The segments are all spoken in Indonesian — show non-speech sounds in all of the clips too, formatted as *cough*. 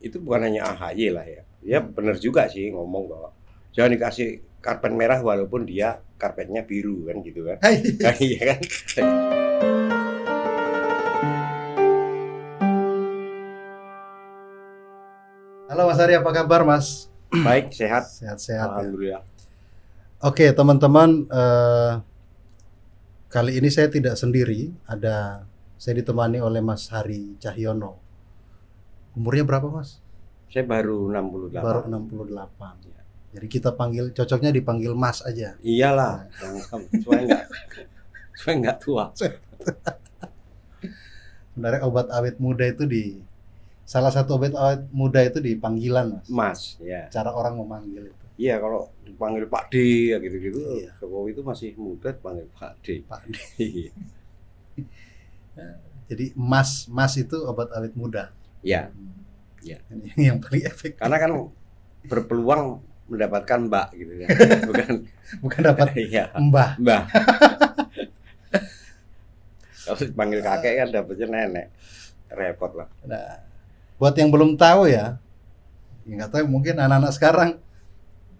itu bukan hanya AHY lah ya. Ya benar juga sih ngomong bahwa jangan dikasih karpet merah walaupun dia karpetnya biru kan gitu kan. Hai. *laughs* *laughs* Nah, iya kan? Halo Mas Ari, apa kabar Mas? *clears throat* Baik, sehat. Sehat-sehat ya. Alhamdulillah. Oke teman-teman, eh, kali ini saya tidak sendiri, ada saya ditemani oleh Mas Hari Cahyono. Umurnya berapa Mas? Saya baru 68. Baru 68. Jadi kita panggil, cocoknya dipanggil Mas aja. Iyalah, jangan supaya enggak *laughs* supaya enggak tua. Sebenarnya obat awet muda itu di salah satu obat awet muda itu di panggilan Mas. Mas, ya. Cara orang memanggil itu. Iya, kalau dipanggil Pak D ya gitu-gitu. Iya. Jokowi itu masih muda dipanggil Pak D. Pak. Iya. *laughs* Jadi Mas, Mas itu obat awet muda. Ya. Ini *laughs* yang paling efektif. karena kan berpeluang mendapatkan Mbak gitu kan. *laughs* Bukan Bukan dapat *laughs* iya, Mbah. Mbak. Kalau dipanggil kakek kan dapetnya nenek. Repot lah. Nah, buat yang belum tahu ya, ya nggak tahu mungkin anak-anak sekarang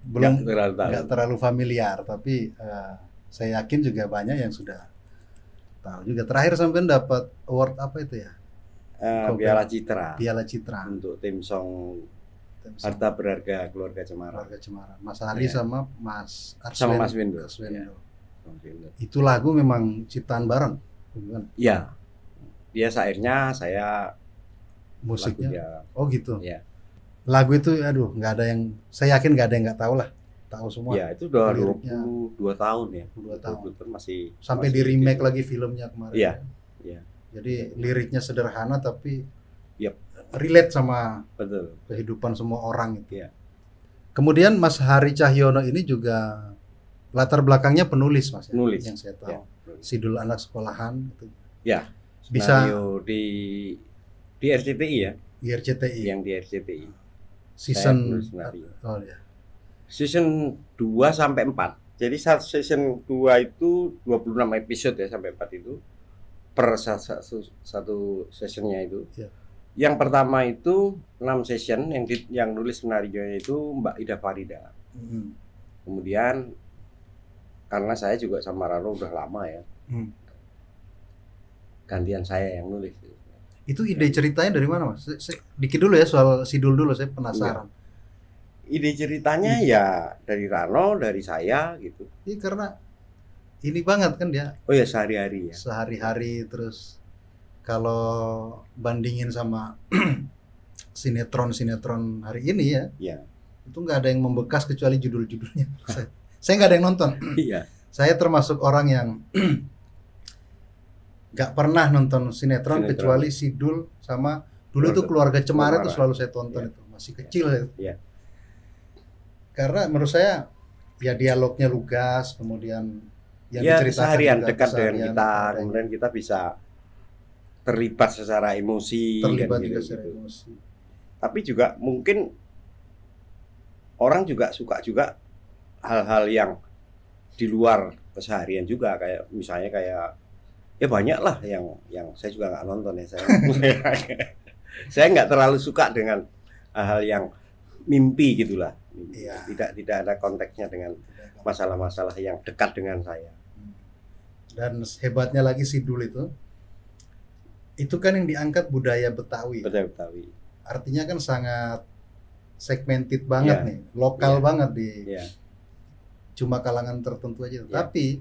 belum Nggak terlalu terlalu familiar, tapi eh, saya yakin juga banyak yang sudah tahu juga. Terakhir sampai dapat award apa itu ya? Eh, Piala Citra Piala Citra untuk tim song Tim harta berharga keluarga Cemara. Keluarga Cemara. Mas Hari Iya. sama Mas Sama Arswendo. Mas Windo. Arswendo. Iya. Itu lagu memang ciptaan bareng? Iya. Dia syairnya saya Musiknya. dia. Oh gitu. Iya. Lagu itu, aduh, nggak ada yang. Saya yakin nggak ada yang nggak tahu lah. Tahu semua. Ya, itu udah. 22 tahun ya. 22 tahun. Betul masih Sampai masih di remake gitu. lagi filmnya kemarin. Iya, iya. Jadi liriknya sederhana tapi Yep. relate sama Betul. kehidupan semua orang itu. Iya. Kemudian Mas Hari Cahyono ini juga latar belakangnya penulis Mas ya, Penulis. yang saya tahu. Ya. Sidul anak sekolahan itu. Ya. Bisa Skenario di di RCTI ya, di RCTI yang di RCTI. season. Oh ya. Season 2 sampai 4. Jadi saat season 2 itu 26 episode ya sampai 4 itu per sa- satu, satu sessionnya itu. Iya. Yang pertama itu 6 session yang di, yang nulis skenario itu Mbak Ida Farida. Hmm. Kemudian karena saya juga sama Rano udah lama ya, Hmm. gantian saya yang nulis. Itu ide ceritanya dari mana Mas? Dikit dulu ya soal Sidul dulu saya penasaran. Ide ceritanya ya dari Rano, dari saya gitu. Ini karena ini banget kan dia Oh ya sehari-hari ya. sehari-hari terus kalau bandingin sama *clears throat* sinetron-sinetron hari ini ya Iya. itu nggak ada yang membekas kecuali judul-judulnya *laughs* saya saya nggak ada yang nonton *clears throat* Iya. saya termasuk orang yang *clears throat* nggak pernah nonton sinetron, Sinetron. kecuali Sidul sama dulu tuh Keluarga- keluarga Cemara Cemara. itu selalu saya tonton Iya. itu masih kecil saya. Iya. karena menurut saya ya dialognya lugas kemudian yang ya diceritakan seharian juga dekat dengan keseharian, kita, kemudian kita bisa terlibat secara emosi. terlibat kan juga gitu, secara emosi Tapi juga mungkin orang juga suka juga hal-hal yang di luar keseharian juga kayak misalnya kayak ya banyak lah yang yang saya juga nggak nonton ya saya *laughs* saya nggak terlalu suka dengan hal-hal yang mimpi gitulah Iya. tidak tidak ada konteksnya dengan masalah-masalah yang dekat dengan saya. Dan hebatnya lagi Sidul itu itu kan yang diangkat budaya Betawi. Betul Betawi. Artinya kan sangat segmented banget Iya. nih lokal Iya. banget di ya. cuma kalangan tertentu aja. Iya. tapi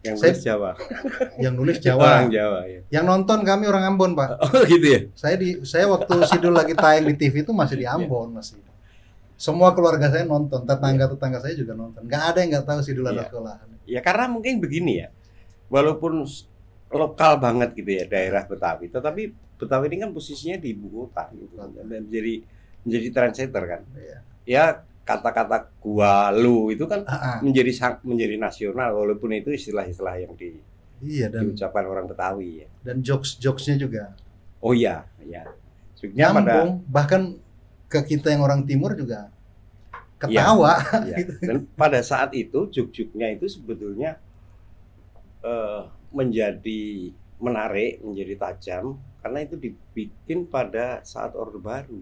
yang Saya- nulis Jawa. *laughs* Yang nulis orang Jawa. Jawa ya. Yang nonton kami orang Ambon pak. Oh gitu ya? Saya di saya waktu Sidul lagi tayang di TV itu masih di Iya. Ambon masih semua keluarga saya nonton tetangga tetangga saya juga nonton nggak ada yang nggak tahu Sidul ada Iya. sekolahan Ya karena mungkin begini ya, walaupun lokal banget gitu ya daerah Betawi, tetapi Betawi ini kan posisinya di ibu kota gitu, menjadi menjadi trendsetter kan. Iya. Ya kata-kata gua lu itu kan Ah, ah. menjadi sang- menjadi nasional walaupun itu istilah-istilah yang di, iya dan diucapkan orang Betawi ya. dan jokes jokesnya juga Oh iya, ya. Sebenarnya pada bahkan ke kita yang orang timur juga ketawa. ya, *laughs* dan pada saat itu juk-juknya itu sebetulnya eh, menjadi menarik, menjadi tajam karena itu dibikin pada saat Orde Baru.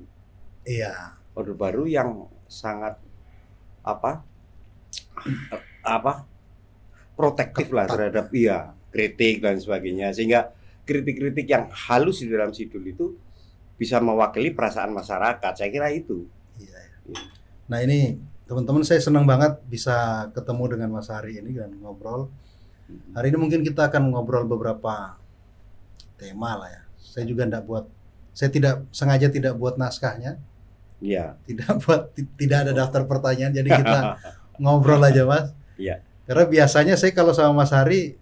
Iya. Orde Baru yang sangat apa apa protektif lah terhadap iya kritik dan sebagainya. Sehingga kritik-kritik yang halus di dalam sidul itu bisa mewakili perasaan masyarakat saya kira itu Iya. iya. Nah ini teman-teman saya senang banget bisa ketemu dengan Mas Hari ini dan ngobrol. Hari ini mungkin kita akan ngobrol beberapa tema lah ya. Saya juga tidak buat, saya tidak sengaja tidak buat naskahnya, iya tidak *laughs* buat, ti- tidak ada daftar pertanyaan. Jadi kita *laughs* ngobrol aja mas. Iya. Karena biasanya saya kalau sama Mas Hari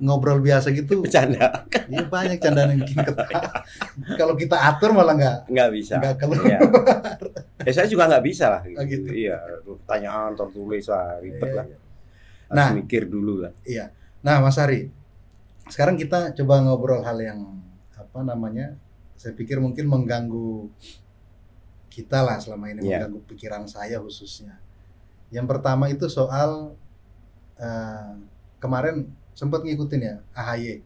ngobrol biasa gitu, bercanda ya banyak candaan yang bikin ketawa. kalau kita atur malah nggak nggak bisa nggak keluar. Iya. Eh, saya juga nggak bisa lah Oh, gitu. iya pertanyaan tertulis wah ribet Iya, lah iya. Harus Nah. mikir dulu lah Iya. Nah, Mas Hari, sekarang kita coba ngobrol hal yang apa namanya? Saya pikir mungkin mengganggu kita lah selama ini Iya. mengganggu pikiran saya khususnya. Yang pertama itu soal eh, kemarin sempat ngikutin ya AHY.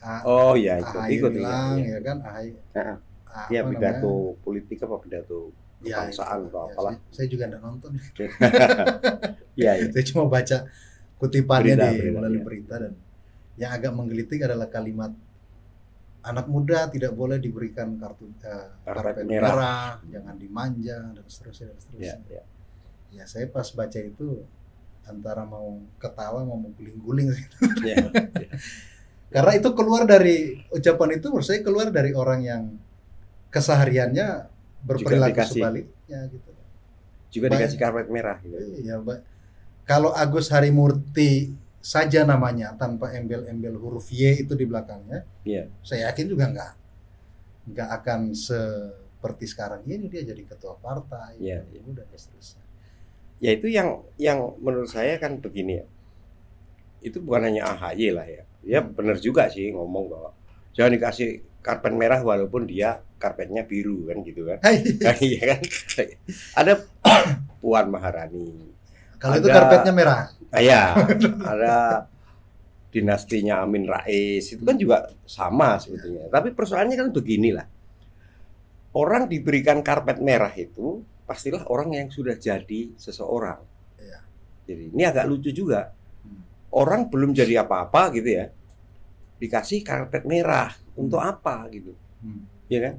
A- oh iya ikut AHY ikut bilang iya. ya kan AHY. Heeh. a- Iya apa pidato politik apa pidato? Ya, kebangsaan itu. atau Ya, apalah. saya, saya juga enggak nonton. *laughs* *laughs* iya iya saya cuma baca kutipannya Berita, di berita, melalui iya. berita dan yang agak menggelitik adalah kalimat anak muda tidak boleh diberikan kartu eh, Karpet karpet merah. merah. jangan dimanja dan seterusnya dan iya seterusnya. iya Ya saya pas baca itu antara mau ketawa mau guling-guling sih. *laughs* iya Karena itu keluar dari ucapan itu menurut saya keluar dari orang yang kesehariannya berperilaku sebaliknya gitu. juga Baik. dikasih karpet merah gitu. Iya, Mbak. Kalau Agus Harimurti saja namanya tanpa embel-embel huruf Y itu di belakangnya, Iya. saya yakin juga nggak nggak akan seperti sekarang ini dia jadi ketua partai, Iya, ya udah dan seterusnya. Ya itu yang yang menurut saya kan begini ya. Itu bukan hanya AHY lah ya. Ya benar juga sih ngomong bahwa jangan dikasih karpet merah walaupun dia karpetnya biru kan gitu kan. *laughs* Nah, iya kan? Ada *coughs* Puan Maharani. Kalau itu karpetnya merah. Ah, ya *laughs* ada dinastinya Amin Rais itu kan juga sama sebetulnya. Tapi persoalannya kan beginilah. Orang diberikan karpet merah itu pastilah orang yang sudah jadi seseorang Iya. jadi ini agak lucu juga Hmm. orang belum jadi apa-apa gitu ya dikasih karpet merah untuk apa gitu Hmm. ya kan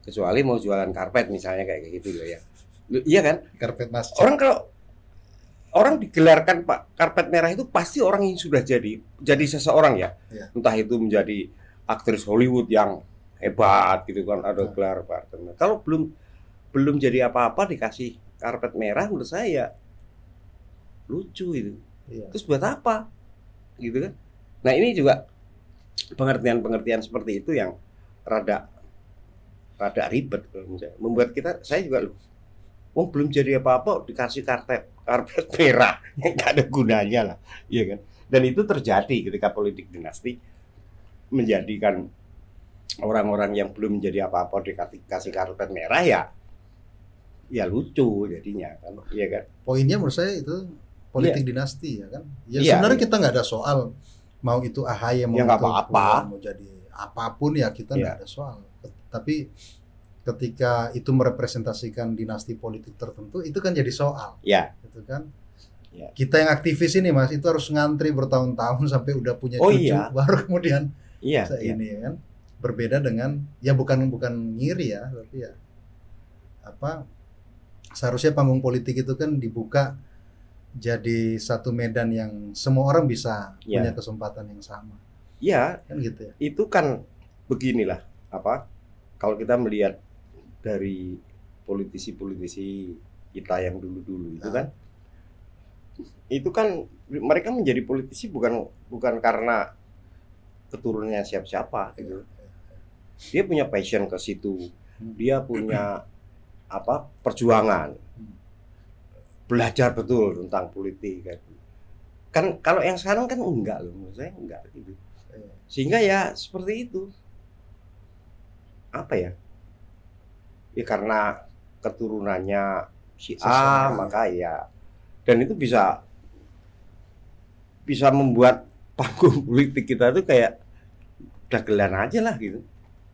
kecuali mau jualan karpet misalnya kayak gitu loh ya Lu- iya kan Karpet masjid. orang kalau orang digelarkan pak karpet merah itu pasti orang yang sudah jadi jadi seseorang ya Iya. entah itu menjadi aktris Hollywood yang hebat gitu kan ada Hmm. gelar merah. kalau belum belum jadi apa-apa dikasih karpet merah menurut saya lucu itu. Iya. terus buat apa? Gitu kan. Nah ini juga pengertian-pengertian seperti itu yang rada rada ribet membuat kita saya juga loh Wong belum jadi apa-apa dikasih karpet karpet *laughs* merah. Yang *laughs* nggak ada gunanya lah, iya kan? Dan itu terjadi ketika politik dinasti menjadikan orang-orang yang belum menjadi apa-apa dikasih kasih karpet merah ya, ya lucu jadinya kan, iya kan? Poinnya menurut saya itu politik dinasti ya kan. Ya Iya, sebenarnya iya. kita nggak ada soal mau itu AHY mau Ya, itu apa-apa. Puan, mau jadi apa pun ya kita nggak Iya. ada soal. Tapi ketika itu merepresentasikan dinasti politik tertentu itu kan jadi soal. Ya, gitu kan. Ya. Kita yang aktivis ini mas itu harus ngantri bertahun-tahun sampai udah punya Oh, cucu iya. *laughs* baru kemudian iya, iya. ini ya kan berbeda dengan ya bukan bukan ngiri ya tapi ya apa seharusnya panggung politik itu kan dibuka jadi satu medan yang semua orang bisa Ya. punya kesempatan yang sama Iya, kan gitu ya itu kan beginilah apa kalau kita melihat dari politisi-politisi kita yang dulu-dulu itu Ah. kan itu kan mereka menjadi politisi bukan bukan karena keturunannya siapa-siapa gitu dia punya passion ke situ Hmm. dia punya apa perjuangan. Belajar betul tentang politik kan kan kalau yang sekarang kan enggak loh menurut saya enggak gitu. Sehingga ya seperti itu. Apa ya? Ya karena keturunannya si A Seseorang. maka ya. Dan itu bisa bisa membuat *laughs* panggung politik kita tuh kayak dagelan aja lah gitu.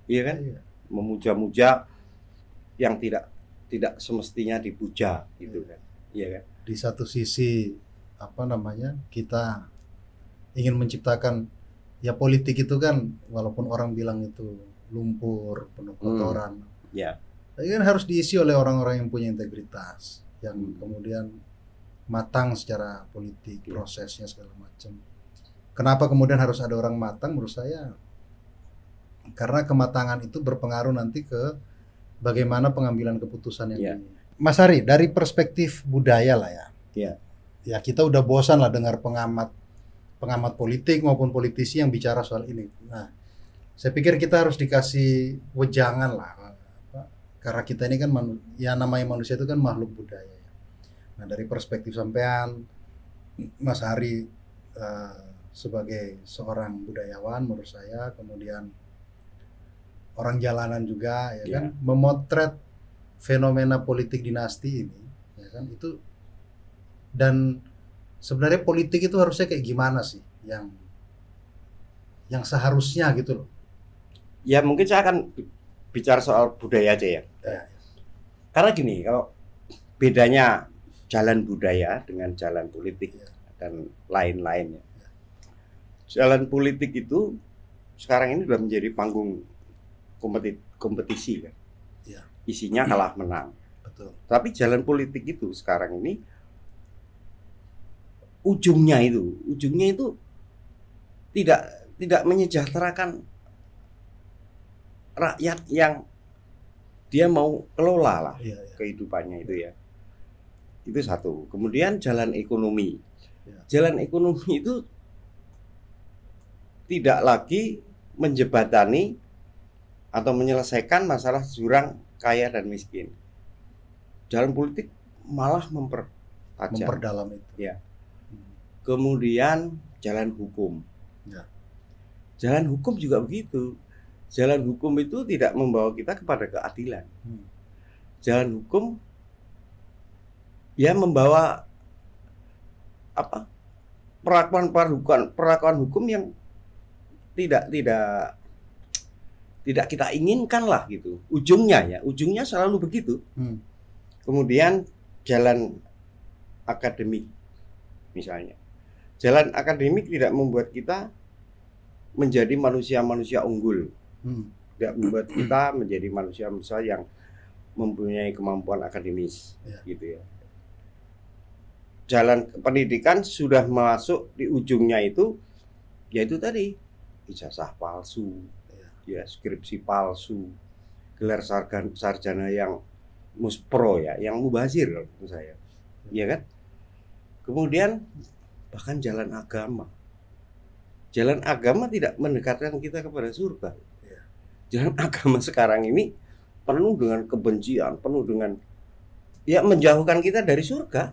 Iya kan? Iya. memuja-muja yang tidak tidak semestinya dipuja gitu kan. Iya kan? Di satu sisi apa namanya kita ingin menciptakan ya politik itu kan walaupun orang bilang itu lumpur penuh Hmm. kotoran. Ya tapi kan harus diisi oleh orang-orang yang punya integritas yang Hmm. kemudian matang secara politik Ya. prosesnya segala macam. Kenapa kemudian harus ada orang matang? Menurut saya karena kematangan itu berpengaruh nanti ke bagaimana pengambilan keputusan yang Ya. di- Mas Hari dari perspektif budaya lah ya Ya. ya kita udah bosan lah dengar pengamat pengamat politik maupun politisi yang bicara soal ini. Nah, saya pikir kita harus dikasih wejangan lah, karena kita ini kan manu, ya namanya manusia itu kan makhluk budaya. ya. Nah, dari perspektif sampean, Mas Hari eh, sebagai seorang budayawan, menurut saya, kemudian orang jalanan juga, ya Ya. kan, memotret fenomena politik dinasti ini, ya kan, itu dan sebenarnya politik itu harusnya kayak gimana sih yang yang seharusnya gitu loh ya mungkin saya akan bicara soal budaya aja ya Ya. karena gini kalau bedanya jalan budaya dengan jalan politik Ya. dan lain-lainnya jalan politik itu sekarang ini sudah menjadi panggung kompeti- kompetisi kan Ya. isinya kalah menang betul Tapi jalan politik itu sekarang ini ujungnya itu, ujungnya itu tidak tidak menyejahterakan rakyat yang dia mau kelola lah iya iya kehidupannya itu ya. Itu satu. Kemudian jalan ekonomi. Ya. Jalan ekonomi itu tidak lagi menjebatani atau menyelesaikan masalah jurang kaya dan miskin. Jalan politik malah mempertajam. memperdalam itu Ya. Kemudian jalan hukum. Ya. Jalan hukum juga begitu. Jalan hukum itu tidak membawa kita kepada keadilan. Hmm. Jalan hukum ya membawa apa? perlakuan perlakuan perlakuan hukum yang tidak tidak tidak kita inginkan lah gitu. Ujungnya ya, ujungnya selalu begitu. Hmm. Kemudian jalan akademik misalnya. Jalan akademik tidak membuat kita menjadi manusia-manusia unggul, Hmm. tidak membuat kita menjadi manusia-manusia yang mempunyai kemampuan akademis, Ya. gitu ya. Jalan pendidikan sudah masuk di ujungnya itu, yaitu tadi ijazah palsu, ya skripsi palsu, gelar sargan- sarjana yang muspro ya, yang mubazir kalau menurut saya, ya kan? Kemudian bahkan jalan agama, jalan agama tidak mendekatkan kita kepada surga. Ya. Jalan *laughs* agama sekarang ini penuh dengan kebencian, penuh dengan ya menjauhkan kita dari surga.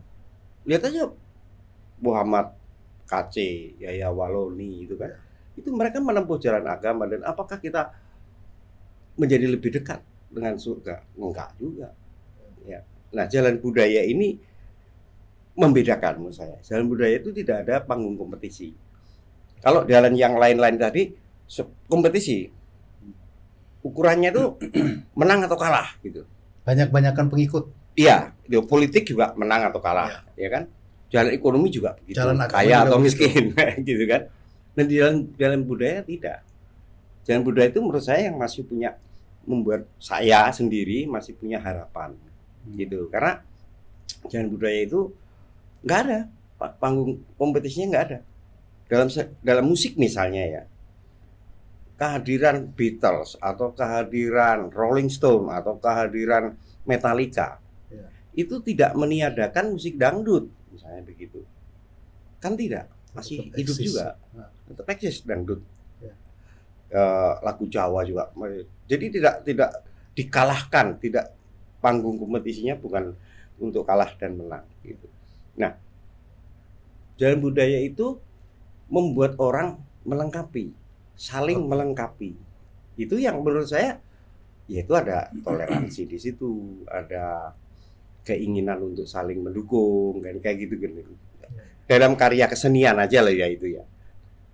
Lihat aja Muhammad KC, Yaya Waloni itu kan. Itu mereka menempuh jalan agama dan apakah kita menjadi lebih dekat dengan surga? Enggak juga. Ya. Nah, jalan budaya ini membedakan menurut saya. Jalan budaya itu tidak ada panggung kompetisi. Kalau jalan yang lain-lain tadi kompetisi ukurannya itu *clears throat* menang atau kalah gitu. banyak-banyakan pengikut Iya, di politik juga menang atau kalah, ya kan? Jalan ekonomi juga begitu, Jalan kaya atau miskin, *laughs* gitu kan? Dan di jalan jalan budaya tidak. Jalan budaya itu menurut saya yang masih punya membuat saya sendiri masih punya harapan, Hmm. gitu. Karena jalan budaya itu nggak ada pa- panggung kompetisinya nggak ada. Dalam dalam musik misalnya ya, kehadiran Beatles atau kehadiran Rolling Stone atau kehadiran Metallica Ya. itu tidak meniadakan musik dangdut misalnya begitu kan tidak masih Tetap hidup eksis. juga Nah. tetap eksis dangdut Ya. Eh, lagu Jawa juga jadi tidak tidak dikalahkan tidak panggung kompetisinya bukan untuk kalah dan menang gitu nah jalan budaya itu membuat orang melengkapi saling Oh. melengkapi itu yang menurut saya yaitu ada toleransi di situ ada keinginan untuk saling mendukung kan kayak gitu gitu dalam karya kesenian aja lah ya itu ya.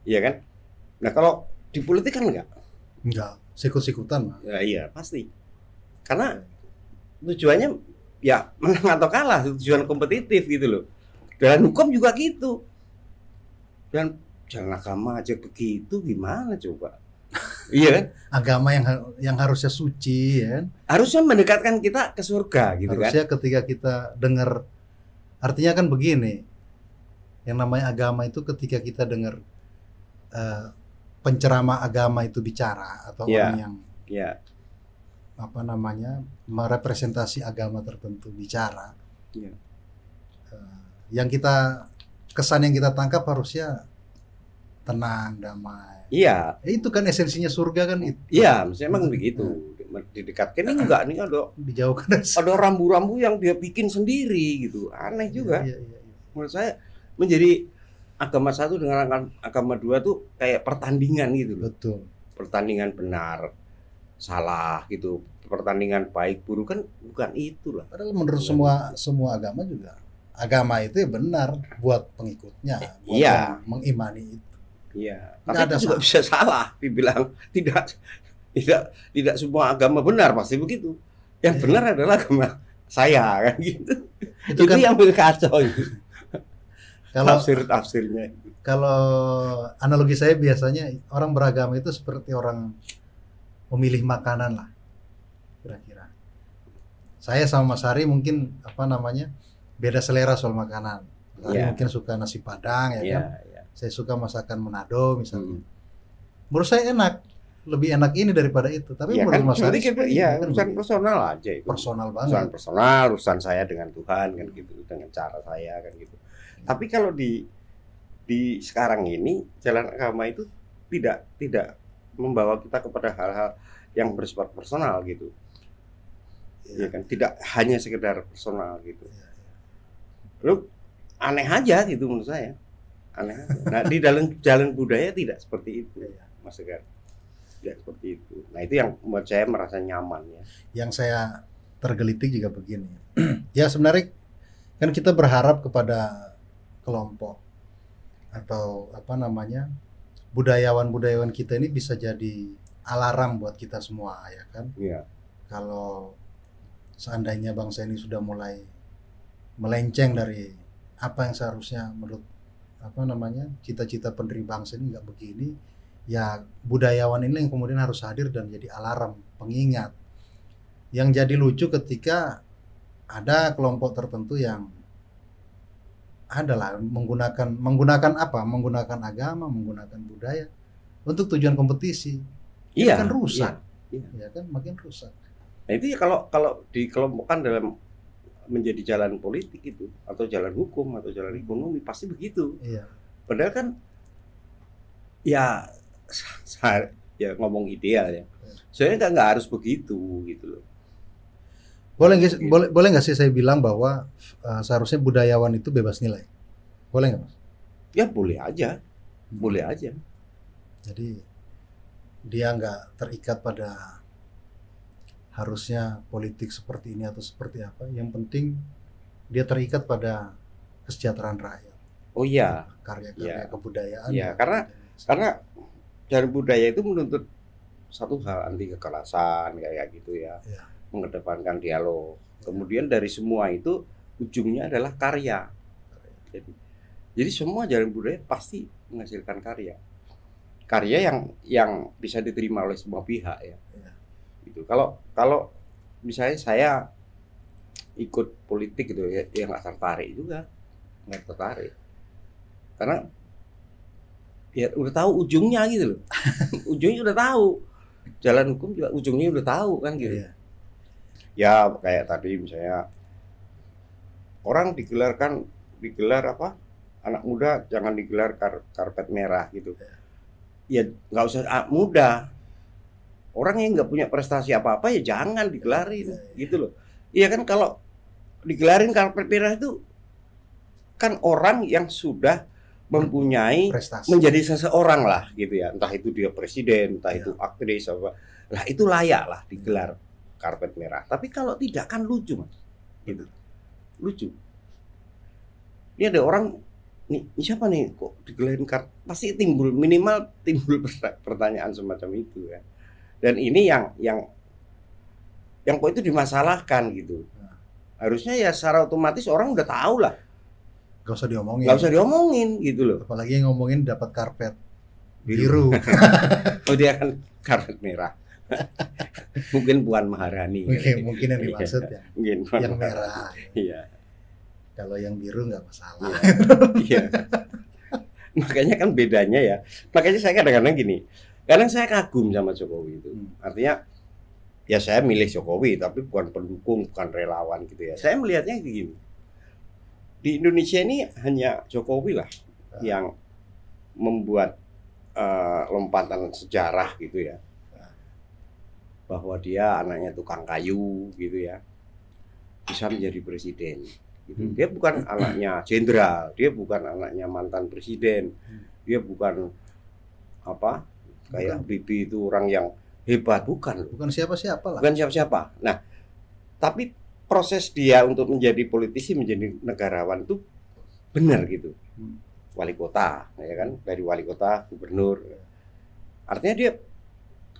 Iya kan? Nah kalau di politik kan enggak? Enggak sikut-sikutan mah ya iya pasti. Karena tujuannya ya menang atau kalah tujuan kompetitif gitu loh. Dan hukum juga gitu. Dan jalan agama aja begitu gimana coba? *laughs* Iya kan? Agama yang yang harusnya suci ya kan? Harusnya mendekatkan kita ke surga gitu kan? Harusnya ketika kita dengar artinya kan begini yang namanya agama itu ketika kita dengar eh, penceramah agama itu bicara atau Iya. orang yang ya apa namanya merepresentasi agama tertentu bicara Iya. Eh, yang kita kesan yang kita tangkap harusnya tenang damai iya Ya, itu kan esensinya surga kan itu iya maksudnya emang Hmm. begitu didekatkan ini enggak nih ada dijauhkan ada rambu-rambu yang dia bikin sendiri gitu aneh juga Iya, iya, iya. menurut saya menjadi agama satu dengan agama- dua tuh kayak pertandingan gitu loh. Betul. Pertandingan benar salah gitu. Pertandingan baik buruk kan bukan itu lah. Padahal menurut Bukan semua semua agama juga agama itu ya benar buat pengikutnya, buat Iya. yang mengimani itu. iya tapi ada itu juga bisa salah dibilang. *laughs* Tidak tidak tidak semua agama benar pasti begitu. Yang Iya. benar adalah agama saya kan gitu. Itu itu, kan yang kacau itu kalau tafsir tafsirnya kalau analogi saya biasanya orang beragama itu seperti orang memilih makanan lah kira-kira. Saya sama Mas Hari mungkin apa namanya beda selera soal makanan. Mas Hari Iya. mungkin suka nasi padang ya Iya, kan. iya. Saya suka masakan Manado misalnya. Hmm. Menurut saya enak, lebih enak ini daripada itu. Tapi Iya menurut kan, Mas Hari berarti kita- seperti iya, kan urusan personal aja itu. personal Urusan banget. personal, urusan saya dengan Tuhan kan gitu, dengan cara saya kan gitu. Tapi kalau di di sekarang ini jalan agama itu tidak tidak membawa kita kepada hal-hal yang bersifat personal gitu. Iya. Ya kan, tidak hanya sekedar personal gitu. Iya, Lu aneh aja gitu menurut saya. Aneh aja. Nah, di dalam jalan budaya tidak seperti itu, Iya. Mas Segar. Tidak seperti itu. Nah, itu yang membuat saya merasa nyaman ya. yang saya tergelitik juga begini. *clears throat* ya sebenarnya kan kita berharap kepada kelompok atau apa namanya budayawan-budayawan kita ini bisa jadi alarm buat kita semua ya kan. Iya. Kalau seandainya bangsa ini sudah mulai melenceng dari apa yang seharusnya menurut apa namanya cita-cita pendiri bangsa ini nggak begini ya budayawan ini yang kemudian harus hadir dan jadi alarm pengingat yang jadi lucu ketika ada kelompok tertentu yang adalah menggunakan menggunakan apa menggunakan agama menggunakan budaya untuk tujuan kompetisi Itu Iya. kan rusak iya. ya kan makin rusak Nah, itu ya kalau kalau dikelompokkan dalam menjadi jalan politik itu atau jalan hukum atau jalan ekonomi pasti begitu. iya Padahal kan ya ya ngomong ideal ya. Sebenarnya nggak nggak harus begitu gitu loh. Boleh nggak Gitu. boleh boleh nggak sih saya bilang bahwa uh, seharusnya budayawan itu bebas nilai boleh nggak mas Ya boleh aja, boleh aja. jadi dia nggak terikat pada harusnya politik seperti ini atau seperti apa yang penting dia terikat pada kesejahteraan rakyat Oh iya, karya-karya Iya. kebudayaan Iya, ya. karena- karena jalan budaya itu menuntut satu hal anti kekerasan kayak gitu ya, Iya. Mengedepankan dialog. Kemudian dari semua itu ujungnya adalah karya. Jadi, jadi semua jalan budaya pasti menghasilkan karya. Karya yang yang bisa diterima oleh semua pihak ya. Iya. Gitu. Kalau kalau misalnya saya ikut politik gitu ya, ya nggak tertarik juga, nggak tertarik. Karena ya udah tahu ujungnya gitu loh. *laughs* ujungnya udah tahu. Jalan hukum juga ujungnya udah tahu kan gitu Iya. Ya kayak tadi misalnya orang digelarkan digelar apa? Anak muda jangan digelar kar- karpet merah gitu. Ya. Nggak usah ah, muda. Orang yang nggak punya prestasi apa apa ya jangan digelarin Iya, iya. gitu loh. Iya kan kalau digelarin karpet merah itu kan orang yang sudah mempunyai prestasi. menjadi seseorang lah gitu ya. Entah itu dia presiden entah Iya. itu aktris apa. Lah itu layak lah digelar karpet merah tapi kalau tidak kan lucu mas gitu lucu ini ada orang nih ini siapa nih kok digelarin karpet pasti timbul minimal timbul *laughs* perta- pertanyaan semacam itu ya dan ini yang yang yang kok itu dimasalahkan gitu. Harusnya ya secara otomatis orang udah tahu lah, Gak usah diomongin. nggak usah diomongin gitu loh. Apalagi yang ngomongin dapat karpet biru. *laughs* Oh dia kan karpet merah. *laughs* Mungkin Puan Maharani. mungkin, mungkin yang dimaksud ya. Mungkin Puan Yang Maharani. merah. Iya. Kalau yang biru nggak masalah. Iya. *laughs* Makanya kan bedanya ya. Makanya saya kadang-kadang gini. Kadang saya kagum sama Jokowi itu. Hmm. Artinya ya saya milih Jokowi tapi bukan pendukung, bukan relawan gitu ya. Saya melihatnya begini. Di Indonesia ini hanya Jokowi lah yang membuat eh, lompatan sejarah gitu ya. Bahwa dia anaknya tukang kayu gitu ya. Bisa menjadi presiden gitu. Hmm. Dia bukan anaknya jenderal, dia bukan anaknya mantan presiden, Hmm. dia bukan apa kayak. Bibi itu orang yang hebat bukan. Bukan siapa-siapa lah. bukan siapa-siapa. Nah, tapi proses dia untuk menjadi politisi, menjadi negarawan itu benar gitu. Hmm. Wali kota, ya kan, dari wali kota, gubernur. Artinya dia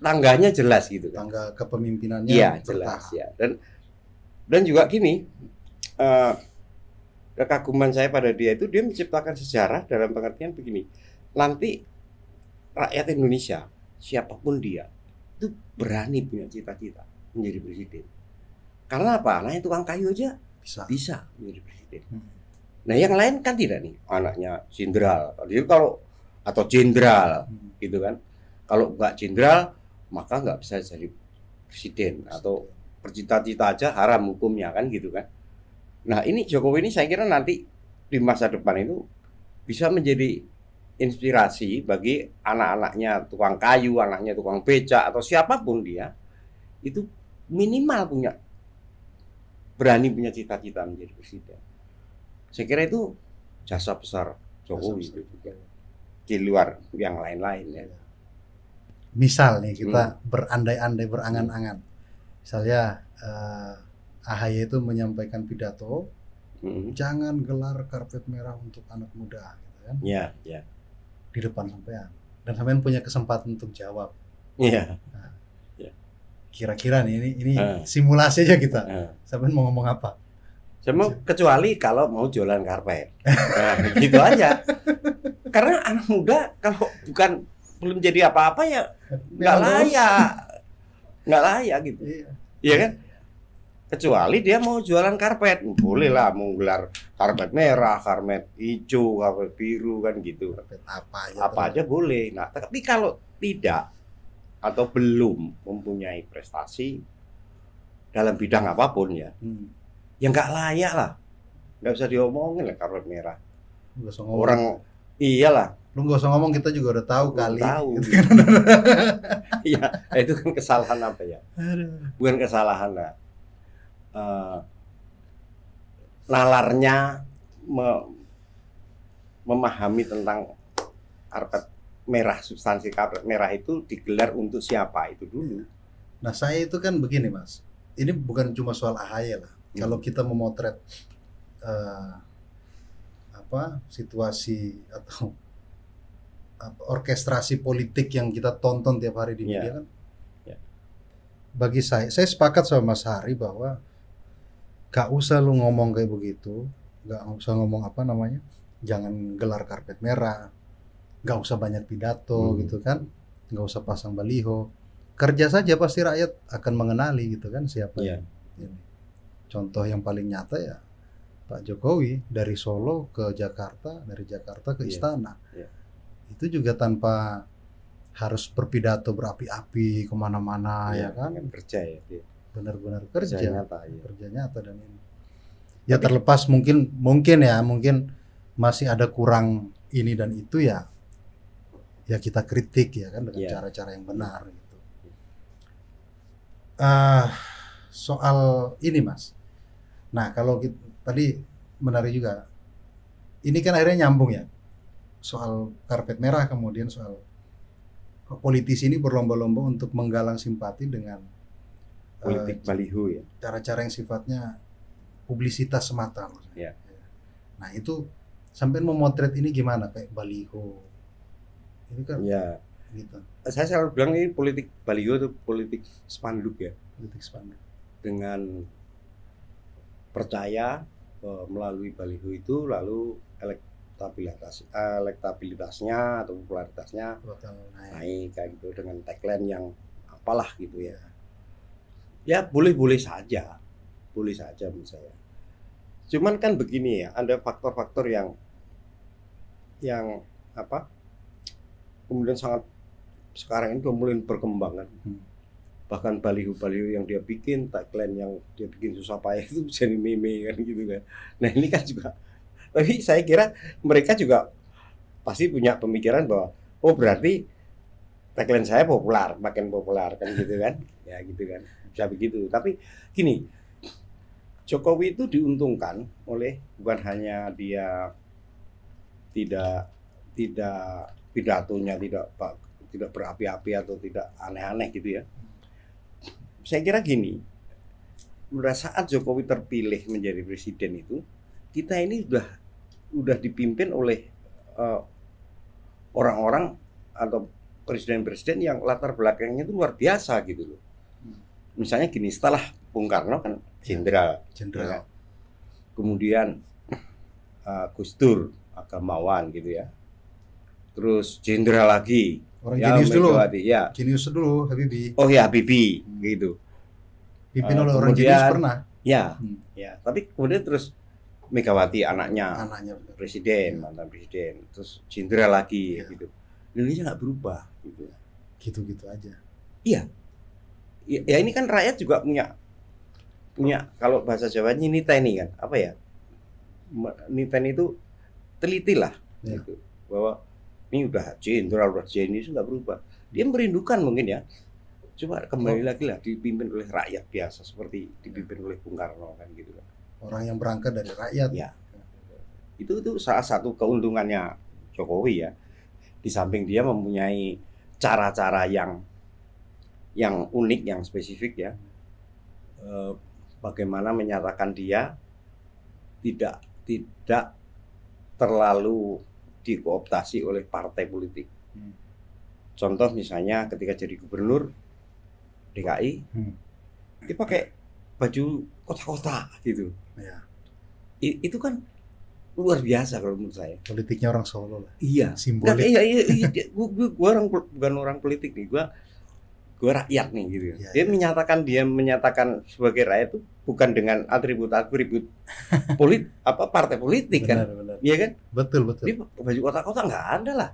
tangganya jelas gitu kan. Tangga kepemimpinannya Iya jelas ya. Dan dan juga gini eh, kekaguman saya pada dia itu dia menciptakan sejarah dalam pengertian begini. Nanti rakyat Indonesia siapa pun dia itu berani punya cita-cita menjadi presiden. Karena apa? Anaknya tukang kayu aja Bisa. bisa menjadi presiden. Hmm. nah yang lain kan tidak nih. Anaknya jenderal. Jadi kalau atau jenderal Hmm. gitu kan. Kalau nggak jenderal maka nggak bisa jadi presiden atau bercita-cita aja haram hukumnya kan gitu kan. Nah ini Jokowi ini saya kira nanti di masa depan itu bisa menjadi inspirasi bagi anak-anaknya tukang kayu anaknya tukang beca atau siapa pun dia itu minimal punya berani punya cita-cita menjadi presiden. Saya kira itu jasa besar Jokowi Jasa itu besar. juga di luar yang lain-lain ya Misal nih kita Hmm. berandai-andai berangan-angan. Misalnya eh, AHY itu menyampaikan pidato, Mm. jangan gelar karpet merah untuk anak muda, gitu kan? Ya, ya, Di depan sampean. Dan sampean punya kesempatan untuk jawab. iya. Kira-kira nih ini ini Eh. simulasi aja kita. Nah, Sampean mau ngomong apa? Cuma kecuali kalau mau jualan karpet, nah, gitu aja. *laughs* Karena anak muda kalau bukan belum jadi apa-apa ya nggak layak, nggak layak gitu, Iya. iya kan? Kecuali dia mau jualan karpet, boleh lah mau gelar karpet merah, karpet hijau, karpet biru kan gitu. Karpet apa aja. apa aja boleh. Nah, tapi kalau tidak atau belum mempunyai prestasi dalam bidang apa pun ya, Hmm. ya nggak layak lah. Nggak usah diomongin lah karpet merah. Orang iyalah, lu nggak usah ngomong kita juga udah tahu kali. tahu. Gitu kan. *laughs* iya itu kan kesalahan apa ya? Aduh. Bukan kesalahan lah. Eh, nalarnya me- memahami tentang karpet merah substansi karpet merah itu digelar untuk siapa itu dulu. Nah saya itu kan begini mas, ini bukan cuma soal AHY lah. Hmm. Kalau kita memotret eh, apa situasi atau orkestrasi politik yang kita tonton tiap hari di Iya. media kan, Iya. bagi saya, saya sepakat sama Mas Hari bahwa gak usah lu ngomong kayak begitu, gak usah ngomong apa namanya, jangan gelar karpet merah, gak usah banyak pidato Hmm. gitu kan, gak usah pasang baliho, kerja saja pasti rakyat akan mengenali gitu kan siapa yang ini. Contoh yang paling nyata ya Pak Jokowi dari Solo ke Jakarta, dari Jakarta ke Iya. Istana. Iya. Itu juga tanpa harus berpidato berapi-api ke mana-mana ya kan, yang kerja ya benar-benar kerja kerja, nyata ya. kerja nyata dan ini. Ya terlepas mungkin mungkin ya mungkin masih ada kurang ini dan itu ya ya kita kritik ya kan dengan Iya. cara-cara yang benar gitu. Ah, soal ini mas. Nah kalau kita, tadi menarik juga. Ini kan akhirnya nyambung ya soal karpet merah kemudian soal politisi ini berlomba-lomba untuk menggalang simpati dengan eh, Politik baliho ya. cara-cara yang sifatnya publisitas semata maksudnya. Iya. Nah itu sampai memotret ini gimana kayak baliho ini kan Ya, gitu saya selalu bilang ini politik baliho itu politik spanduk ya. politik spanduk. dengan percaya bahwa melalui baliho itu lalu elektabilitas elektabilitasnya atau popularitasnya bakal naik. naik kayak gitu dengan tagline yang apalah gitu ya. Ya boleh-boleh saja. Boleh saja menurut saya. Cuman kan begini ya ada faktor-faktor yang yang apa kemudian sangat sekarang ini mulai berkembang kan. Hmm. bahkan baliho-baliho yang dia bikin tagline yang dia bikin susah payah itu *laughs* bisa di meme kan gitu kan. Nah ini kan juga tapi saya kira mereka juga pasti punya pemikiran bahwa oh berarti tagline saya populer makin populer kan gitu kan? *laughs* Ya gitu kan. Bisa begitu. Tapi gini Jokowi itu diuntungkan oleh bukan hanya dia tidak tidak pidatonya tidak tidak berapi-api atau tidak aneh-aneh gitu ya. Saya kira gini pada saat Jokowi terpilih menjadi presiden itu kita ini sudah udah dipimpin oleh eh, orang-orang atau presiden-presiden yang latar belakangnya itu luar biasa gitu loh. Misalnya gini, setelah Bung Karno kan jenderal, Jenderal. ya. kemudian Gus Dur agamawan gitu ya, terus jenderal lagi, Orang ya jenius dulu. Ya, Jenius dulu Habibie. oh ya Habibie gitu, Pimpin Eh, oleh orang jenius pernah ya, Hmm. ya, tapi kemudian terus Megawati anaknya anaknya. presiden, mantan presiden, terus jenderal lagi Iya. gitu. Indonesia nggak berubah gitu. Gitu-gitu aja. ya, ya ini kan rakyat juga punya punya kalau bahasa Jawanya niteni kan apa ya niteni itu teliti lah Ya. gitu bahwa ini udah jenderal udah jenius nggak berubah dia merindukan mungkin ya coba kembali lagi lah dipimpin oleh rakyat biasa seperti dipimpin oleh Bung Karno kan gitu kan Orang yang berangkat dari rakyat. Ya. itu itu salah satu keuntungannya Jokowi ya di samping dia mempunyai cara-cara yang yang unik yang spesifik ya Eh, bagaimana menyatakan dia tidak tidak terlalu dikooptasi oleh partai politik Hmm. contoh misalnya ketika jadi gubernur DKI Hmm. dia pakai baju kota-kota gitu Ya. I- itu kan luar biasa kalau menurut saya Politiknya orang Solo lah. Iya. Nah, Simbolik. iya, iya, iya, dia- gua, gua, gua orang bukan orang politik nih, gua gua rakyat nih gitu. Iya, dia iya. menyatakan dia menyatakan sebagai rakyat itu bukan dengan atribut-atribut polit *laughs* apa partai politik kan. Benar, benar. Iya kan? Betul, betul. Dia baju kotak-kotak nggak ada lah.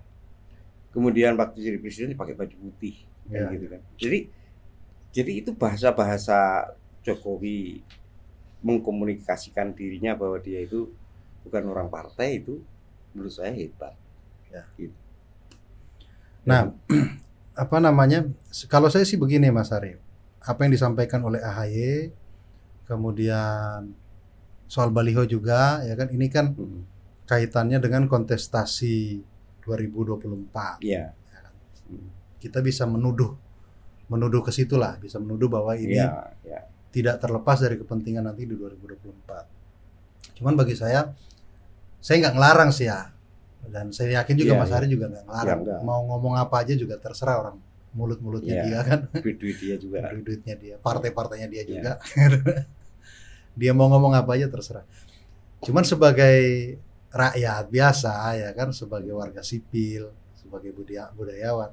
Kemudian waktu jadi presiden dia pakai baju putih kan Iya. gitu kan. Jadi jadi itu bahasa-bahasa Jokowi mengkomunikasikan dirinya bahwa dia itu bukan orang partai itu menurut saya hebat. Ya. Gitu. Nah, *clears throat* apa namanya? Kalau saya sih begini Mas Ari. Apa yang disampaikan oleh AHY kemudian soal baliho juga ya kan ini kan Mm. kaitannya dengan kontestasi 2024. Iya. Kita bisa menuduh menuduh ke situ lah, bisa menuduh bahwa ini Iya, iya. Tidak terlepas dari kepentingan nanti di 2024. Cuman bagi saya, saya nggak ngelarang sih ya, dan saya yakin juga Iya, Mas iya. Ari juga nggak ngelarang. Nggak. Mau ngomong apa aja juga terserah orang mulut-mulutnya Iya. dia kan, Duit-duit dia juga. *laughs* duit-duitnya dia, partai-partainya dia Iya. juga. *laughs* dia mau ngomong apa aja terserah. Cuman sebagai rakyat biasa ya kan, sebagai warga sipil, sebagai budaya budayawan,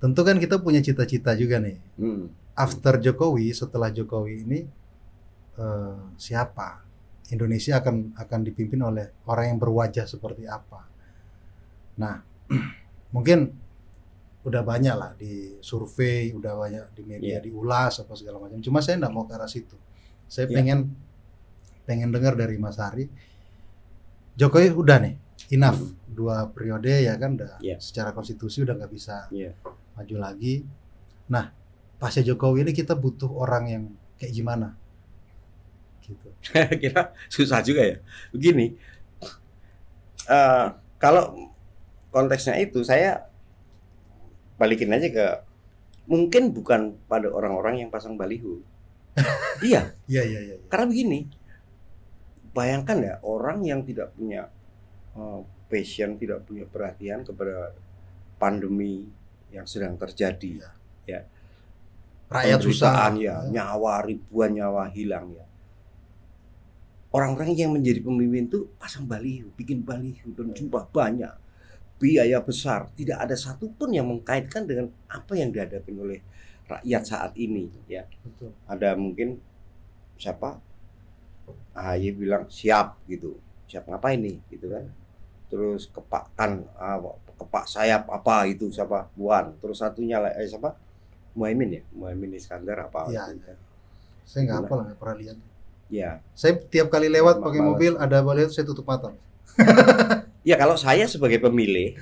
tentu kan kita punya cita-cita juga nih Hmm. After Jokowi setelah Jokowi ini eh, siapa Indonesia akan akan dipimpin oleh orang yang berwajah seperti apa nah *clears throat* mungkin udah banyak lah di survei udah banyak di media Iya. diulas apa segala macam cuma saya nggak mau ke arah situ saya Iya. pengen pengen dengar dari Mas Hari Jokowi udah nih enough Hmm. dua periode ya kan udah Iya. secara konstitusi udah nggak bisa Iya. maju lagi. Nah, pasca Jokowi ini kita butuh orang yang kayak gimana? Gitu. Saya *laughs* kira susah juga ya. Begini, eh, kalau konteksnya itu saya balikin aja ke mungkin bukan pada orang-orang yang pasang baliho. *laughs* iya, Iya, iya, iya. iya. karena begini, bayangkan ya orang yang tidak punya eh, passion, tidak punya perhatian kepada pandemi yang sedang terjadi. Iya. Ya. Rakyat susah ya, nyawa ribuan nyawa hilang ya. Orang-orang yang menjadi pemimpin itu pasang baliho, bikin baliho dan jumlah banyak, biaya besar, tidak ada satupun yang mengkaitkan dengan apa yang dihadapi oleh rakyat saat ini. Ya, Betul. ada mungkin siapa? AHY bilang siap gitu, siap ngapain nih, gitu kan? Terus kepakan, ah, kepak sayap apa itu siapa? Buan. Terus satunya eh, siapa? Muhaimin ya, Muhaimin Iskandar apa? Gitu kan. saya nggak hafal nggak pernah lihat Ya, saya tiap kali lewat pakai mobil ada baliho saya tutup mata *laughs* Ya kalau saya sebagai pemilih,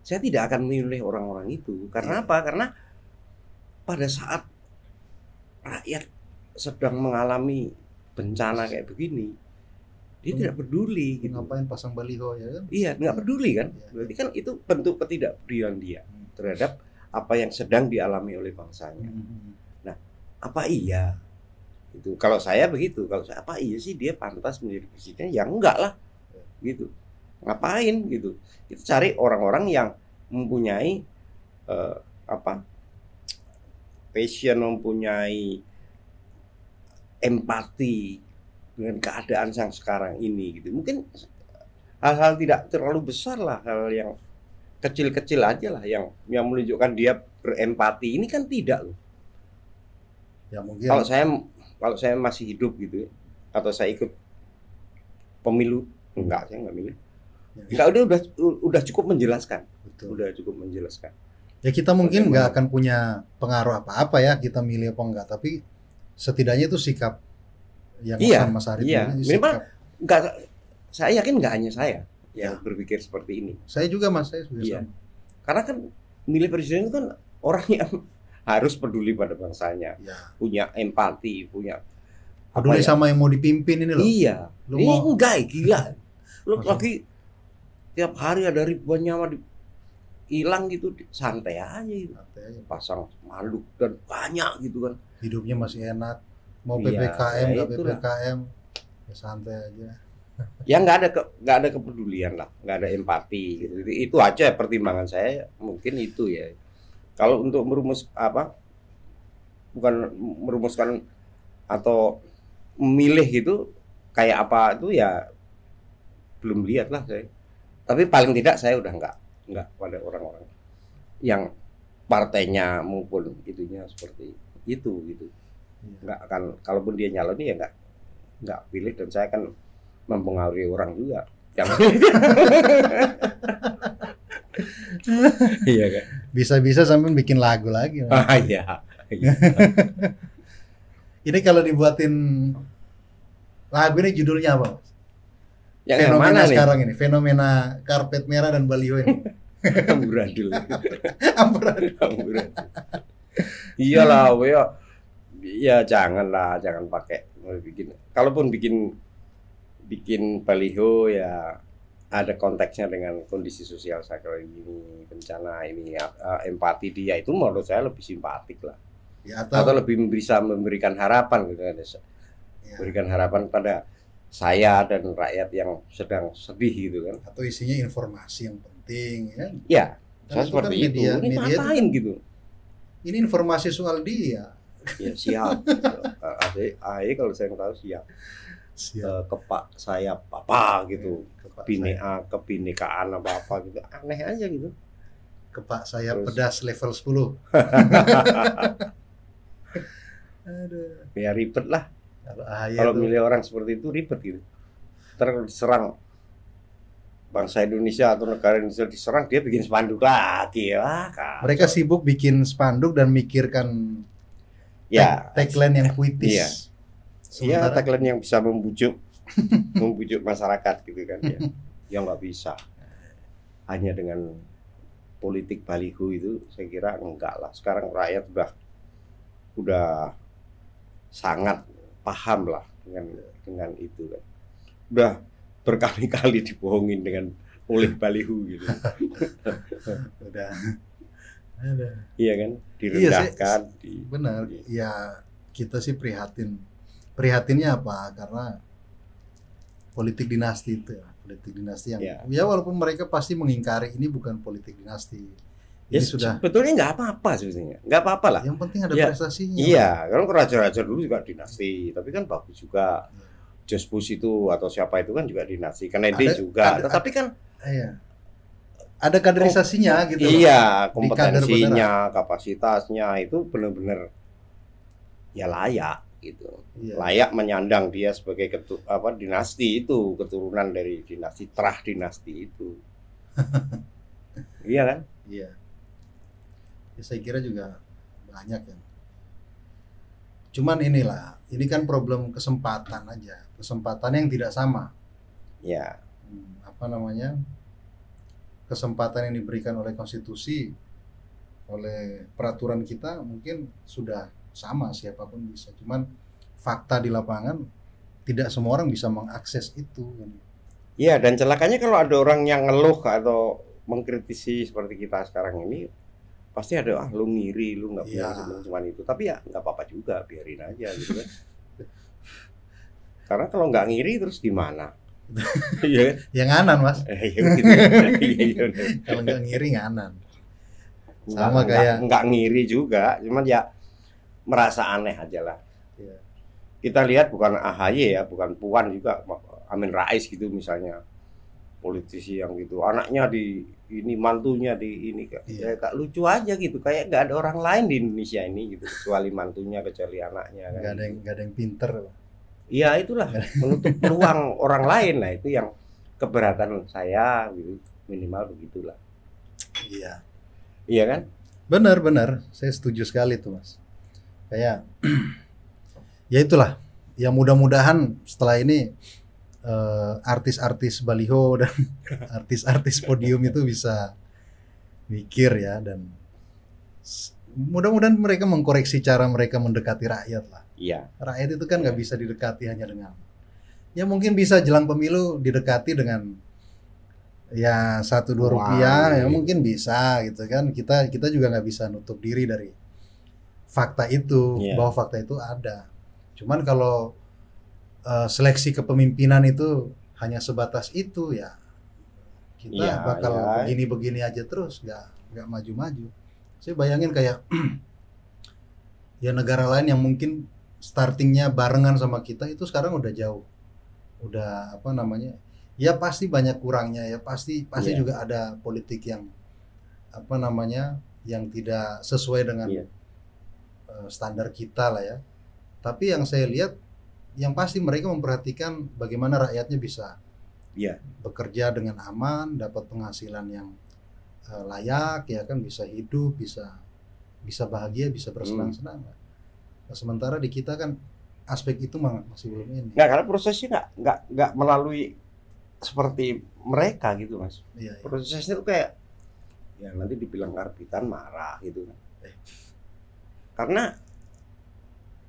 saya tidak akan memilih orang-orang itu. Karena apa? Karena pada saat rakyat sedang mengalami bencana kayak begini, dia Hmm. tidak peduli gitu. ngapain pasang baliho ya kan Iya, nggak peduli kan? Iya. Berarti kan itu bentuk ketidakpedulian dia Hmm. terhadap apa yang sedang dialami oleh bangsanya. Hmm. Apa iya? Itu kalau saya begitu, kalau saya apa iya sih dia pantas menjadi presiden? Ya enggak lah. Gitu. Ngapain gitu? Kita cari orang-orang yang mempunyai eh, apa? passion, mempunyai empati dengan keadaan yang sekarang ini gitu. Mungkin hal-hal tidak terlalu besar lah, hal yang kecil-kecil aja lah yang yang menunjukkan dia berempati. Ini kan tidak loh. ya mungkin Kalau saya kalau saya masih hidup gitu ya, atau saya ikut pemilu enggak saya enggak milih. Ya, Enggak udah udah udah cukup menjelaskan. betul. Udah cukup menjelaskan. ya kita mungkin nggak akan punya pengaruh apa-apa ya kita milih apa enggak tapi setidaknya itu sikap yang Iya, Mas Arif iya. Minimal- sikap. Enggak saya yakin enggak hanya saya yang Ya. berpikir seperti ini. saya juga mas saya juga Iya. sama Karena kan milih presiden itu kan orang yang *laughs* harus peduli pada bangsanya, ya punya empati, punya peduli ya? sama yang mau dipimpin ini loh Iya. Lu Ini mau- enggak gila. Lu lagi tiap hari ada ribuan nyawa di hilang gitu santai aja gitu. Santai aja. pasang manduk dan banyak gitu kan hidupnya masih enak mau Iya, ppkm ya ppkm ya santai aja ya nggak ada ke- nggak ada kepedulian lah nggak ada empati gitu. Itu, itu aja pertimbangan saya mungkin itu ya. Kalau untuk merumus apa bukan merumuskan atau memilih gitu kayak apa itu ya belum lihat lah saya. Tapi paling tidak saya udah nggak nggak pada orang-orang yang partainya maupun itunya seperti itu gitu. Iya. nggak akan kalaupun dia nyalon ya nggak nggak pilih. Dan saya kan mempengaruhi orang juga. Yang *laughs* iya kan? Bisa-bisa sampai bikin lagu lagi ah iya. Iya. *laughs* ini kalau dibuatin lagu ini judulnya apa yang, yang fenomena mana nih? sekarang ini. Fenomena karpet merah dan baliho ini. *laughs* Amburadul. Amburadul. amburadul. Iyalah ya ya janganlah. Jangan pakai bikin. Kalaupun bikin bikin baliho ya ada konteksnya dengan kondisi sosial sekarang ini bencana ini ya, eh, empati dia itu menurut saya lebih simpatik lah. Ya, atau atau, lebih bisa memberikan harapan gitu kan ya, berikan harapan pada saya dan rakyat yang sedang sedih gitu kan. Atau isinya informasi yang penting ya. Ya saya itu seperti kan itu. media- ini media itu ngapain gitu? Ini informasi soal dia. Ya siap. *laughs* AE AE kalau saya tahu siap siap. Eh, kepak sayap apa gitu. Saya, bineka kebinekaan apa apa gitu. Aneh aja gitu. Kepak saya Terus. pedas level 10 *laughs* Aduh. ya ribet lah. Kalau kalau milih orang seperti itu ribet gitu. Terus diserang bangsa Indonesia atau negara Indonesia diserang dia bikin spanduk lagi. Ya mereka sibuk bikin spanduk dan mikirkan ya. tag- tagline yang puitis. Iya. Iya tagline yang bisa membujuk *laughs* membujuk masyarakat gitu kan ya. Ya nggak bisa. Hanya dengan politik baliho itu saya kira enggak lah. Sekarang rakyat udah udah sangat paham lah dengan dengan itu kan. Udah berkali-kali dibohongin dengan oleh baliho gitu. *laughs* udah ada iya kan? Iya, Direndahkan di benar Iya. ya kita sih prihatin prihatinnya apa karena politik dinasti itu ya politik dinasti yang Iya. ya walaupun mereka pasti mengingkari ini bukan politik dinasti Ya, Ini sudah sebetulnya nggak apa-apa sebetulnya, nggak apa-apa lah. yang penting ada Ya, prestasinya. Iya, kan raja-raja dulu juga dinasti, tapi kan bagus juga. Bush itu atau siapa itu kan juga dinasti, Kennedy Ada- juga. ada- Tetapi kan Iya. Ada kaderisasinya gitu. loh. iya, kompetensinya, kapasitasnya itu benar-benar ya layak gitu. Iya. Layak menyandang dia sebagai ketu, apa dinasti itu, keturunan dari dinasti Trah dinasti itu. *laughs* iya kan? Iya. Ya, saya kira juga banyak ya. Cuman inilah, ini kan problem kesempatan aja, kesempatan yang tidak sama. Ya, Hmm, apa namanya? Kesempatan yang diberikan oleh konstitusi, oleh peraturan kita mungkin sudah sama siapa pun bisa. Cuman fakta di lapangan tidak semua orang bisa mengakses itu. Iya, dan celakanya kalau ada orang yang ngeluh atau mengkritisi seperti kita sekarang ini, pasti ada ah lu ngiri, lu nggak punya kesempatan cuma itu. Tapi ya nggak apa-apa juga, biarin aja gitu kan. *laughs* Karena kalau nggak ngiri terus gimana? *laughs* Iya kan? Yang nganan mas, *laughs* Eh, iya gitu. Iya, iya, kalau nggak ngiri nganan. Sama nggak- kayak- nggak ngiri juga, cuman ya merasa aneh aja lah. Iya. Kita lihat bukan AHY ya, bukan Puan juga, Amin Rais gitu misalnya politisi yang gitu, anaknya di ini mantunya di ini kayak Iya. ya, lucu aja gitu, kayak nggak ada orang lain di Indonesia ini gitu, kecuali mantunya, kecuali anaknya. kan. Nggak ada yang nggak ada yang pinter. Iya itulah menutup *laughs* peluang orang lain lah itu yang keberatan saya gitu, minimal begitulah. Iya. Iya kan? Benar, benar. Saya setuju sekali tuh, Mas. Kayak ya itulah. Ya mudah-mudahan setelah ini eh, artis-artis baliho dan *laughs* artis-artis podium itu bisa mikir ya dan mudah-mudahan mereka mengkoreksi cara mereka mendekati rakyat lah. Iya. Rakyat itu kan nggak bisa didekati hanya dengan ya mungkin bisa jelang pemilu didekati dengan ya satu dua rupiah ya mungkin bisa gitu kan kita kita juga nggak bisa nutup diri dari fakta itu Iya. bahwa fakta itu ada cuman kalau eh, seleksi kepemimpinan itu hanya sebatas itu ya kita Iya, bakal iya. begini-begini aja terus nggak nggak maju-maju saya bayangin kayak *clears throat* ya negara lain yang mungkin startingnya barengan sama kita itu sekarang udah jauh udah apa namanya ya pasti banyak kurangnya ya pasti pasti Iya. juga ada politik yang apa namanya yang tidak sesuai dengan Iya. Eh, standar kita lah ya tapi yang saya lihat yang pasti mereka memperhatikan bagaimana rakyatnya bisa Iya. bekerja dengan aman dapat penghasilan yang eh, layak ya kan bisa hidup bisa bisa bahagia bisa bersenang-senang Nah, sementara di kita kan aspek itu masih belum ini Nggak, karena prosesnya nggak nggak nggak melalui seperti mereka gitu mas. iya, iya. Prosesnya tuh kayak ya nanti dibilang karbitan marah gitu kan. Eh. Karena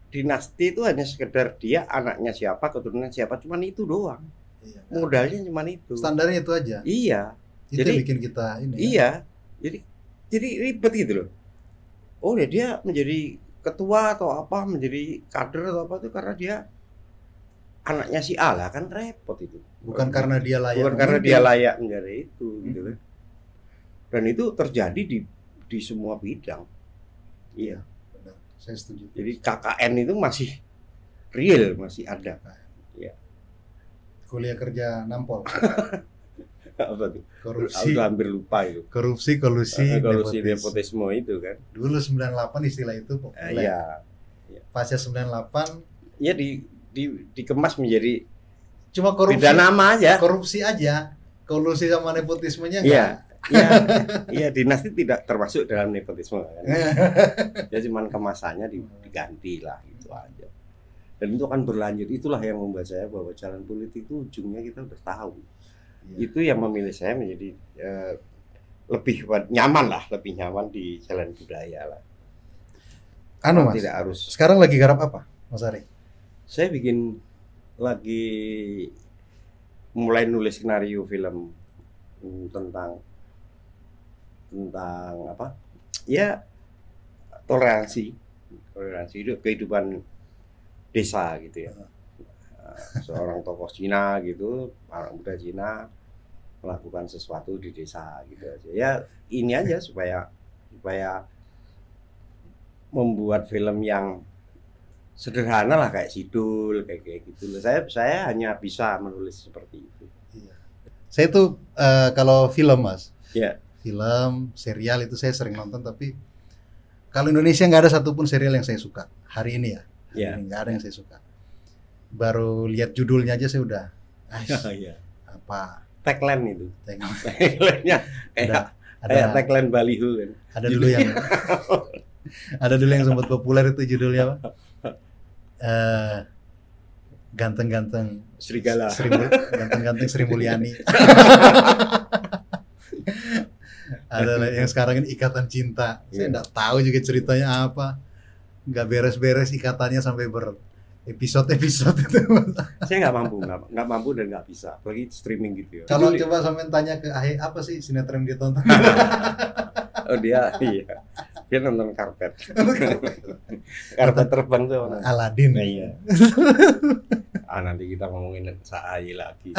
dinasti itu hanya sekedar dia anaknya siapa, keturunan siapa, cuman itu doang. iya. Modalnya cuman itu. standarnya itu aja Iya, itu Jadi- bikin kita ini ya. iya. Jadi jadi ribet gitu loh. Oh ya dia menjadi ketua atau apa, menjadi kader atau apa itu karena dia anaknya si A lah kan repot itu. bukan karena dia layak bukan karena dia layak menjadi itu gitu Hmm. kan. Dan itu terjadi di di semua bidang. Iya. Saya setuju Jadi KKN itu masih real, masih ada. kuliah kerja nampol *laughs* Apa tuh? korupsi Aku hampir lupa itu. korupsi kolusi Korupsi nepotisme. nepotisme itu kan. dulu 98 istilah itu Eh, populer Iya. pasca 98 Ya di, di dikemas menjadi cuma korupsi beda nama aja. korupsi aja kolusi sama nepotismenya Iya. enggak Iya, *laughs* iya dinasti tidak termasuk dalam nepotisme kan. *laughs* Ya cuman kemasannya di- diganti lah gitu aja. Dan itu akan berlanjut. Itulah yang membuat saya bahwa jalan politik itu ujungnya kita udah tahu. Iya. Itu yang memilih saya menjadi eh, lebih nyaman lah, lebih nyaman di jalan budaya lah. anu mas Tidak harus. sekarang lagi garap apa mas Ari Saya bikin lagi mulai nulis skenario film mm, tentang tentang apa? Ya toleransi, toleransi hidup kehidupan desa gitu ya. Eh, Seorang tokoh Cina gitu, orang muda Cina melakukan sesuatu di desa gitu aja. Ya ini aja supaya supaya membuat film yang sederhana lah kayak Sidul kayak kayak gitu. Saya saya hanya bisa menulis seperti itu. Iya. Saya tuh eh, kalau film mas, Ya. Film, serial itu saya sering nonton tapi kalau Indonesia nggak ada satupun serial yang saya suka hari ini ya. Hari ini nggak ada yang saya suka. Baru lihat judulnya aja saya udah, "Ais, *laughs* Iya. apa? Tagline itu. *laughs* Tagline-nya kayak Ada tagline baliho kan. ada dulu yang *laughs* ada dulu yang sempat populer itu judulnya apa? Eh, ganteng-ganteng Serigala. Sri ganteng-ganteng Sri Mulyani. Ada yang sekarang ini ikatan cinta. Saya Iya. nggak tahu juga ceritanya apa. Nggak beres-beres ikatannya sampai ber episode-episode itu. *laughs* Saya nggak mampu, nggak mampu dan nggak bisa. Apalagi streaming gitu ya. Kalau coba sampean tanya ke Ahe apa sih sinetron dia tonton? *laughs* oh dia iya. Dia nonton karpet. *laughs* karpet terbang tuh mana? Aladin. Nah, iya. ah nanti kita ngomongin Saai lagi.